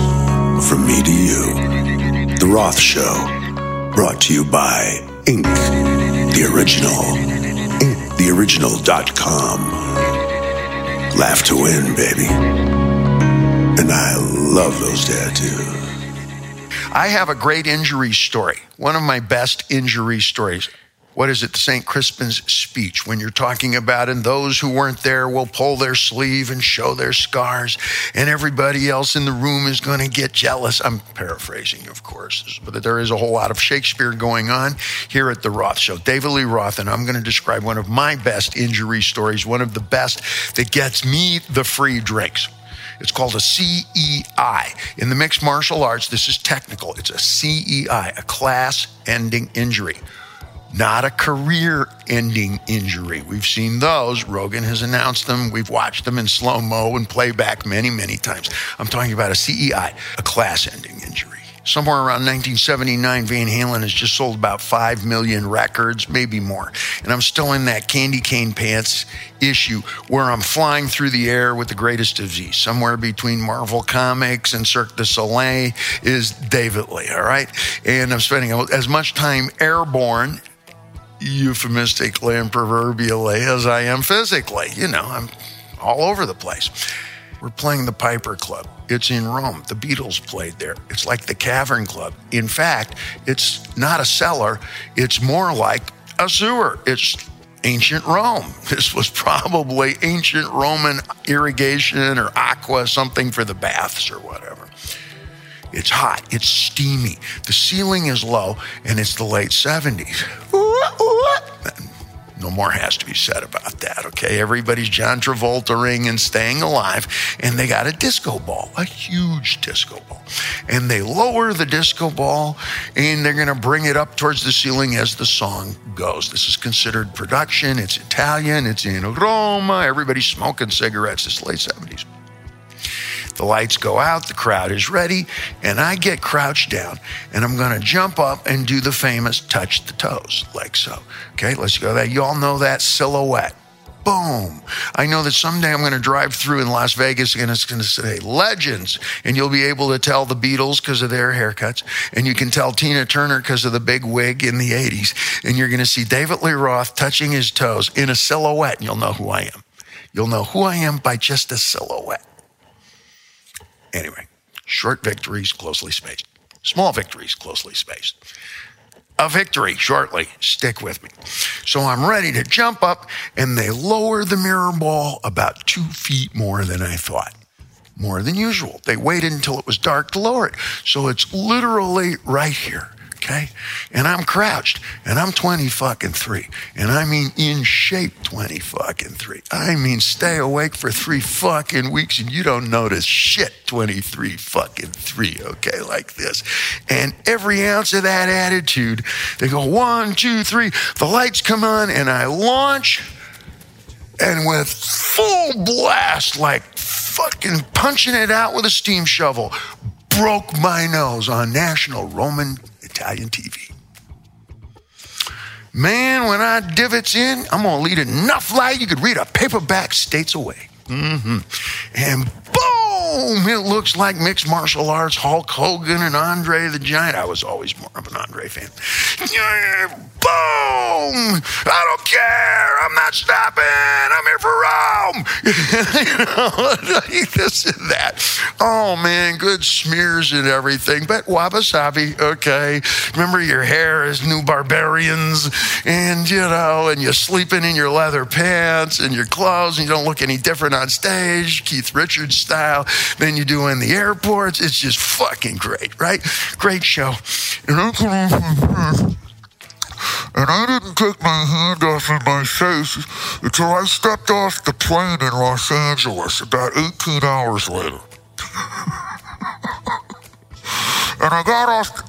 from me to you. The Roth Show. Brought to you by Ink The Original. Ink TheOriginal.com. Laugh to win, baby. And I love those tattoos. I have a great injury story, one of my best injury stories. What is it? St. Crispin's speech. When you're talking about, and those who weren't there will pull their sleeve and show their scars, and everybody else in the room is going to get jealous. I'm paraphrasing, of course, but there is a whole lot of Shakespeare going on here at the Roth Show. David Lee Roth, and I'm going to describe one of my best injury stories, one of the best that gets me the free drinks. It's called a CEI. In the mixed martial arts, this is technical. It's a CEI, a class ending injury, not a career ending injury. We've seen those. Rogan has announced them. We've watched them in slow mo and playback many, many times. I'm talking about a CEI, a class ending injury. Somewhere around 1979, Van Halen has just sold about 5 million records, maybe more. And I'm still in that candy cane pants issue where I'm flying through the air with the greatest of Z. Somewhere between Marvel Comics and Cirque du Soleil is David Lee, all right? And I'm spending as much time airborne euphemistically and proverbially as I am physically. You know, I'm all over the place. We're playing the Piper Club. It's in Rome. The Beatles played there. It's like the Cavern Club. In fact, it's not a cellar, it's more like a sewer. It's ancient Rome. This was probably ancient Roman irrigation or aqua, something for the baths or whatever. It's hot, it's steamy. The ceiling is low, and it's the late 70s. No more has to be said about that, okay? Everybody's John Travolta-ing and staying alive, and they got a disco ball, a huge disco ball. And they lower the disco ball, and they're gonna bring it up towards the ceiling as the song goes. This is considered production, it's Italian, it's in Roma, everybody's smoking cigarettes, it's late 70s. The lights go out, the crowd is ready, and I get crouched down and I'm gonna jump up and do the famous touch the toes, like so. Okay, let's go. That you all know that silhouette. Boom. I know that someday I'm going to drive through in Las Vegas and it's going to say legends. And you'll be able to tell the Beatles because of their haircuts. And you can tell Tina Turner because of the big wig in the 80s. And you're going to see David Lee Roth touching his toes in a silhouette. And you'll know who I am. You'll know who I am by just a silhouette. Anyway, short victories, closely spaced. Small victories, closely spaced. A victory shortly. Stick with me. So I'm ready to jump up, and they lower the mirror ball about two feet more than I thought. More than usual. They waited until it was dark to lower it. So it's literally right here. Okay. And I'm crouched and I'm 20 fucking three. And I mean in shape 20 fucking three. I mean stay awake for three fucking weeks and you don't notice shit 23 fucking three. Okay. Like this. And every ounce of that attitude, they go one, two, three. The lights come on and I launch and with full blast, like fucking punching it out with a steam shovel, broke my nose on national Roman Italian TV. Man, when I divots in, I'm gonna lead enough light you could read a paperback states away. Mm-hmm. And boom, it looks like mixed martial arts, Hulk Hogan and Andre the Giant. I was always more of an Andre fan. Boom! I don't care. I'm not stopping. I'm here for Rome. you know, this and that. Oh man, good smears and everything. But wabi-sabi, okay. Remember your hair is new barbarians, and you know, and you're sleeping in your leather pants and your clothes, and you don't look any different on stage, Keith Richards style, than you do in the airports. It's just fucking great, right? Great show. And I didn't take my hand off of my face until I stepped off the plane in Los Angeles about 18 hours later. and I got off.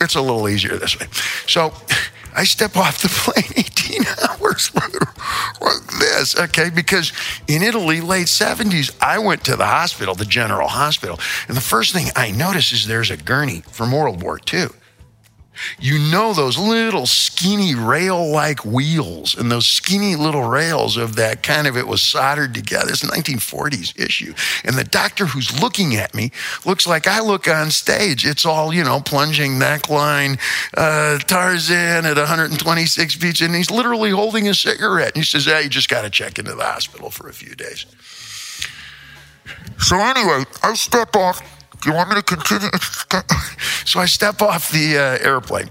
It's a little easier this way. So I step off the plane 18 hours like this, okay? Because in Italy, late 70s, I went to the hospital, the general hospital, and the first thing I notice is there's a gurney from World War II. You know those little skinny rail like wheels and those skinny little rails of that kind of it was soldered together. It's a 1940s issue. And the doctor who's looking at me looks like I look on stage. It's all, you know, plunging neckline, uh, Tarzan at 126 beats, and he's literally holding a cigarette. And he says, Hey, you just got to check into the hospital for a few days. So anyway, I step off. Do you want me to continue? so I step off the uh, airplane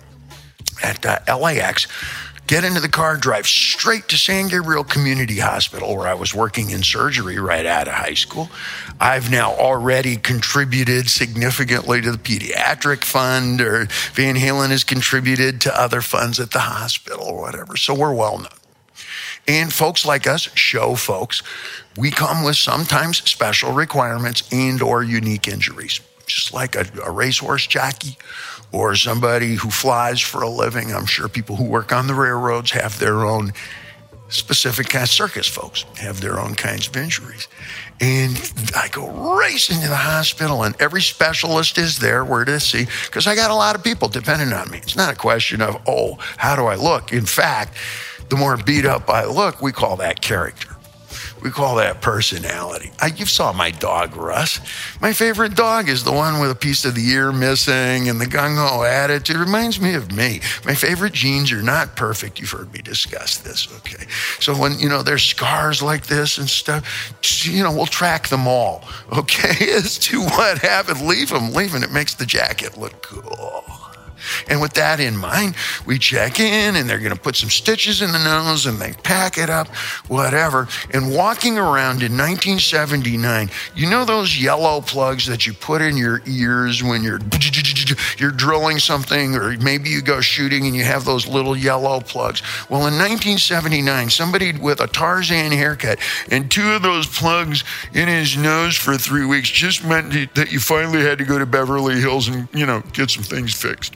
at uh, LAX, get into the car, drive straight to San Gabriel Community Hospital, where I was working in surgery right out of high school. I've now already contributed significantly to the pediatric fund, or Van Halen has contributed to other funds at the hospital or whatever. So we're well known. And folks like us, show folks, we come with sometimes special requirements and or unique injuries. Just like a, a racehorse jockey or somebody who flies for a living. I'm sure people who work on the railroads have their own specific kind of circus folks have their own kinds of injuries. And I go racing to the hospital, and every specialist is there where to see, because I got a lot of people depending on me. It's not a question of, oh, how do I look? In fact, the more beat up I look, we call that character. We call that personality. I, you saw my dog, Russ. My favorite dog is the one with a piece of the ear missing and the gung ho attitude. It reminds me of me. My favorite genes are not perfect. You've heard me discuss this, okay? So when, you know, there's scars like this and stuff, you know, we'll track them all, okay? As to what happened, leave them, leave them. It makes the jacket look cool. And with that in mind, we check in and they're going to put some stitches in the nose and they pack it up, whatever. And walking around in 1979, you know those yellow plugs that you put in your ears when you're you're drilling something or maybe you go shooting and you have those little yellow plugs. Well, in 1979, somebody with a Tarzan haircut and two of those plugs in his nose for 3 weeks just meant that you finally had to go to Beverly Hills and, you know, get some things fixed.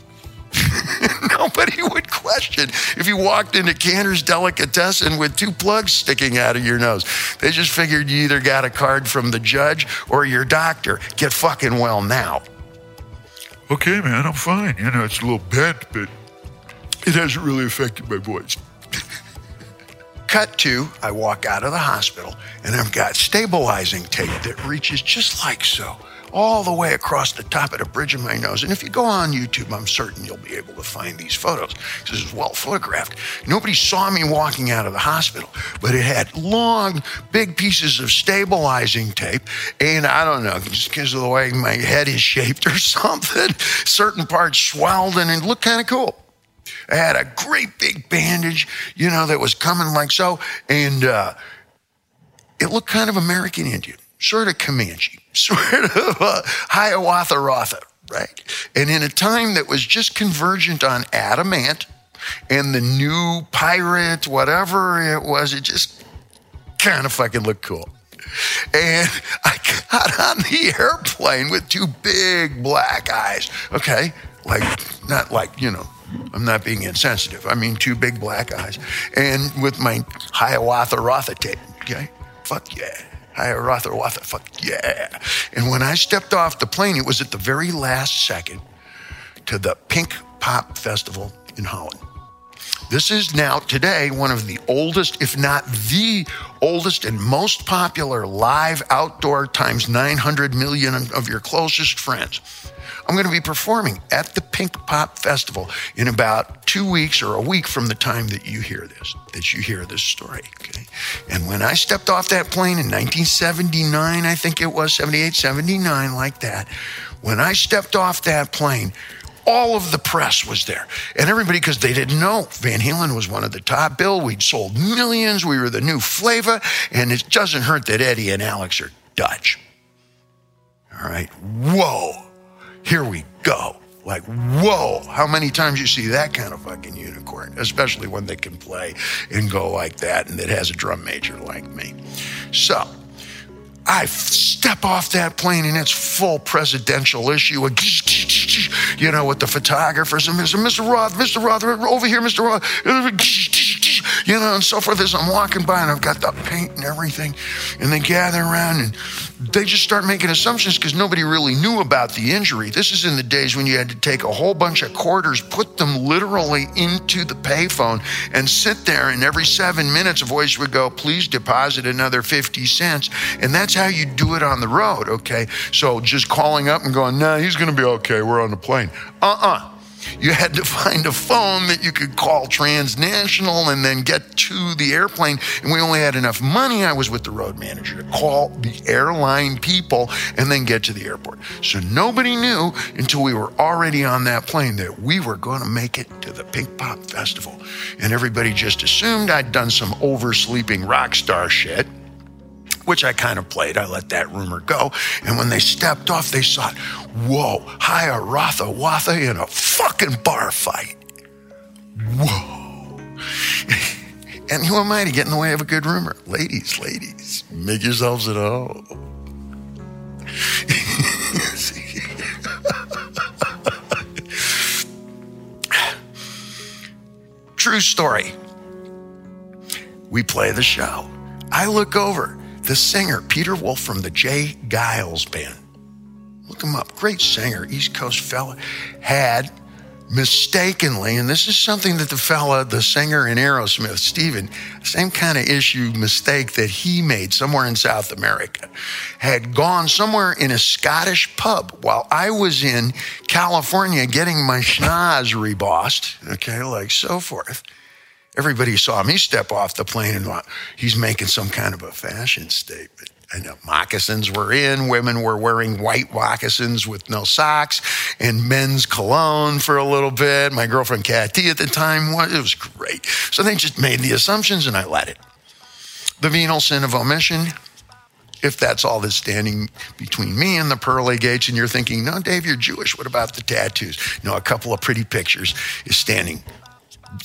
Nobody would question if you walked into Canter's Delicatessen with two plugs sticking out of your nose. They just figured you either got a card from the judge or your doctor. Get fucking well now. Okay, man, I'm fine. You know, it's a little bent, but it hasn't really affected my voice. Cut to, I walk out of the hospital and I've got stabilizing tape that reaches just like so all the way across the top of the bridge of my nose. And if you go on YouTube, I'm certain you'll be able to find these photos. This is well photographed. Nobody saw me walking out of the hospital, but it had long, big pieces of stabilizing tape. And I don't know, just because of the way my head is shaped or something, certain parts swelled and it looked kind of cool. I had a great big bandage, you know, that was coming like so. And uh, it looked kind of American Indian, sort of Comanche sort of uh, Hiawatha Rotha, right? And in a time that was just convergent on Adam Ant and the new pirate, whatever it was, it just kind of fucking looked cool. And I got on the airplane with two big black eyes. Okay. Like, not like, you know, I'm not being insensitive. I mean, two big black eyes. And with my Hiawatha Rotha tape. Okay. Fuck yeah. Hiawatha Rotha, fuck yeah. And when I stepped off the plane, it was at the very last second to the Pink Pop Festival in Holland. This is now today one of the oldest, if not the oldest and most popular live outdoor times 900 million of your closest friends. I'm going to be performing at the Pink Pop Festival in about two weeks or a week from the time that you hear this, that you hear this story. Okay. And when I stepped off that plane in 1979, I think it was 78, 79, like that, when I stepped off that plane, all of the press was there. And everybody, because they didn't know Van Halen was one of the top bill. We'd sold millions. We were the new flavor. And it doesn't hurt that Eddie and Alex are Dutch. All right. Whoa. Here we go. Like, whoa, how many times you see that kind of fucking unicorn, especially when they can play and go like that and it has a drum major like me. So, I step off that plane and it's full presidential issue. You know, with the photographers and Mr. Mr. Roth, Mr. Roth, over here, Mr. Roth, you know, and so forth. As I'm walking by and I've got the paint and everything, and they gather around and they just start making assumptions because nobody really knew about the injury. This is in the days when you had to take a whole bunch of quarters, put them literally into the payphone, and sit there, and every seven minutes a voice would go, Please deposit another 50 cents. And that's how you do it on the road, okay? So just calling up and going, Nah, he's going to be okay. We're on the plane. Uh uh-uh. uh you had to find a phone that you could call transnational and then get to the airplane. And we only had enough money. I was with the road manager to call the airline people and then get to the airport. So nobody knew until we were already on that plane that we were going to make it to the Pink Pop Festival. And everybody just assumed I'd done some oversleeping rock star shit which I kind of played. I let that rumor go. And when they stepped off, they saw, whoa, Hiawatha Watha in a fucking bar fight. Whoa. and who am I to get in the way of a good rumor? Ladies, ladies, make yourselves at home. True story. We play the show. I look over the singer, Peter Wolf from the J. Geils Band, look him up, great singer, East Coast fella, had mistakenly, and this is something that the fella, the singer in Aerosmith, Steven, same kind of issue mistake that he made somewhere in South America, had gone somewhere in a Scottish pub while I was in California getting my schnoz rebossed, okay, like so forth everybody saw me step off the plane and he's making some kind of a fashion statement. I know moccasins were in, women were wearing white moccasins with no socks and men's cologne for a little bit. My girlfriend Kathy at the time, it was great. So they just made the assumptions and I let it. The venal sin of omission, if that's all that's standing between me and the pearly gates, and you're thinking, no, Dave, you're Jewish. What about the tattoos? No, a couple of pretty pictures is standing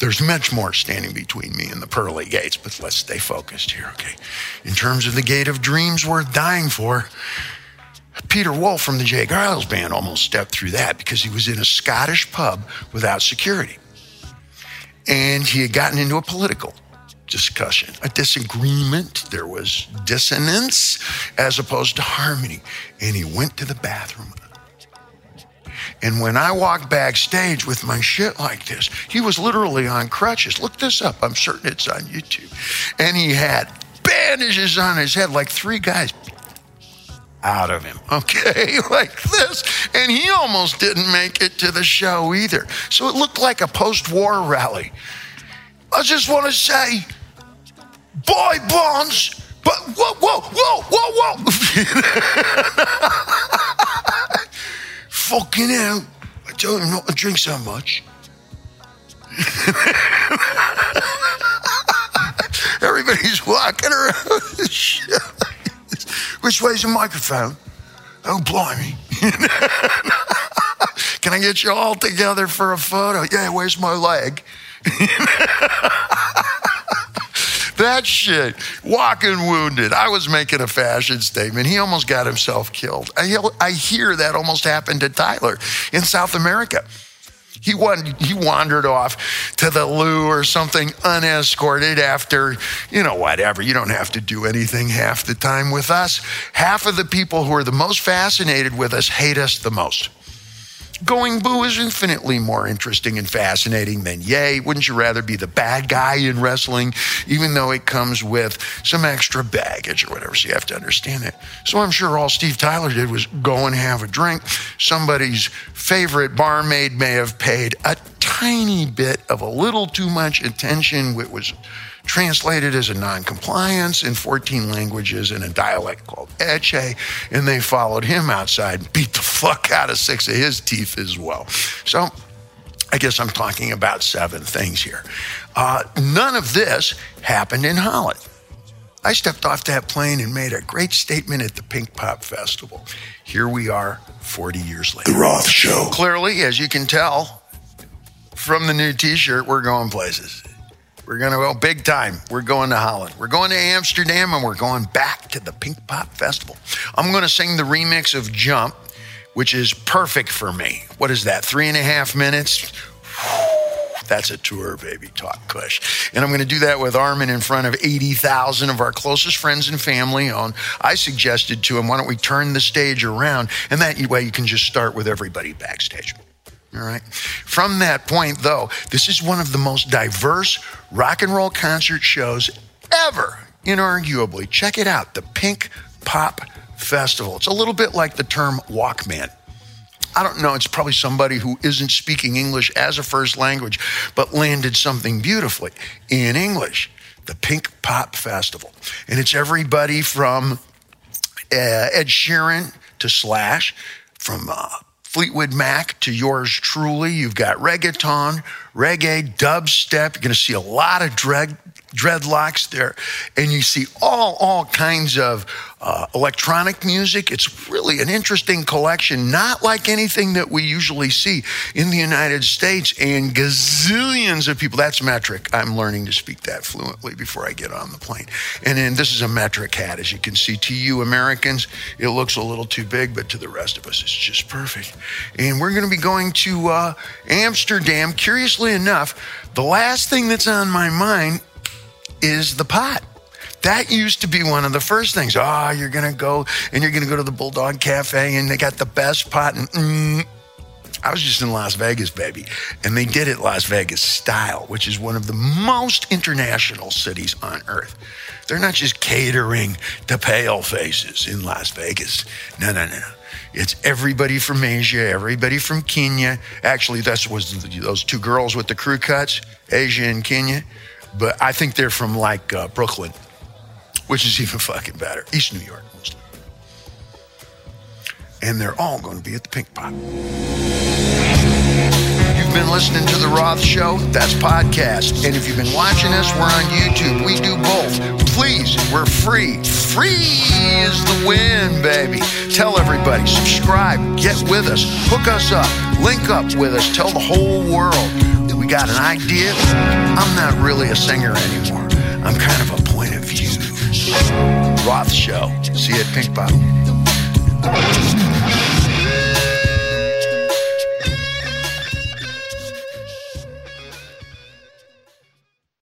there's much more standing between me and the pearly gates, but let's stay focused here, okay? In terms of the gate of dreams worth dying for, Peter Wolf from the J. Geils band almost stepped through that because he was in a Scottish pub without security. And he had gotten into a political discussion, a disagreement. There was dissonance as opposed to harmony. And he went to the bathroom and when I walked backstage with my shit like this, he was literally on crutches. Look this up. I'm certain it's on YouTube. And he had bandages on his head, like three guys out of him, okay, like this. And he almost didn't make it to the show either. So it looked like a post war rally. I just want to say, boy bonds, but whoa, whoa, whoa, whoa, whoa. fucking hell. I told him not to drink so much. Everybody's walking around. Which way's the microphone? Oh, blimey. Can I get you all together for a photo? Yeah, where's my leg? that shit, walking wounded. I was making a fashion statement. He almost got himself killed. I, I hear that almost happened to Tyler in South America. He, went, he wandered off to the loo or something unescorted after, you know, whatever. You don't have to do anything half the time with us. Half of the people who are the most fascinated with us hate us the most. Going Boo is infinitely more interesting and fascinating than Yay. Wouldn't you rather be the bad guy in wrestling, even though it comes with some extra baggage or whatever? So you have to understand it. So I'm sure all Steve Tyler did was go and have a drink. Somebody's favorite barmaid may have paid a tiny bit of a little too much attention, which was translated as a non-compliance in 14 languages in a dialect called Eche, and they followed him outside and beat the fuck out of six of his teeth as well. So I guess I'm talking about seven things here. Uh, none of this happened in Holland. I stepped off that plane and made a great statement at the Pink Pop Festival. Here we are 40 years later. The Roth Show. Clearly, as you can tell from the new t shirt, we're going places. We're going to go big time. We're going to Holland. We're going to Amsterdam and we're going back to the Pink Pop Festival. I'm going to sing the remix of Jump, which is perfect for me. What is that? Three and a half minutes? That's a tour, baby. Talk Kush. And I'm going to do that with Armin in front of 80,000 of our closest friends and family. On I suggested to him, why don't we turn the stage around? And that way you can just start with everybody backstage. All right. From that point, though, this is one of the most diverse rock and roll concert shows ever, inarguably. Check it out the Pink Pop Festival. It's a little bit like the term Walkman. I don't know, it's probably somebody who isn't speaking English as a first language, but landed something beautifully in English. The Pink Pop Festival. And it's everybody from uh, Ed Sheeran to Slash, from uh, Fleetwood Mac to yours truly. You've got reggaeton, reggae, dubstep. You're going to see a lot of dread, dreadlocks there, and you see all all kinds of uh, electronic music. It's really an interesting collection, not like anything that we usually see in the United States. And gazillions of people. That's metric. I'm learning to speak that fluently before I get on the plane. And then this is a metric hat, as you can see. To you Americans, it looks a little too big, but to the rest of us, it's just perfect. And we're going to be going to uh, Amsterdam. Curiously enough, the last thing that's on my mind is the pot. That used to be one of the first things. Oh, you're going to go and you're going to go to the Bulldog Cafe and they got the best pot. And mm, I was just in Las Vegas, baby. And they did it Las Vegas style, which is one of the most international cities on earth. They're not just catering to pale faces in Las Vegas. No, no, no. It's everybody from Asia, everybody from Kenya. Actually, that was those two girls with the crew cuts, Asia and Kenya. But I think they're from like uh, Brooklyn, which is even fucking better. East New York, mostly. And they're all going to be at the Pink Pot. You've been listening to The Roth Show. That's podcast. And if you've been watching us, we're on YouTube. We do both. Please, we're free. Free is the win, baby. Tell everybody, subscribe, get with us, hook us up, link up with us, tell the whole world got an idea. I'm not really a singer anymore. I'm kind of a point of view. Roth Show. See you at Pink Bottle.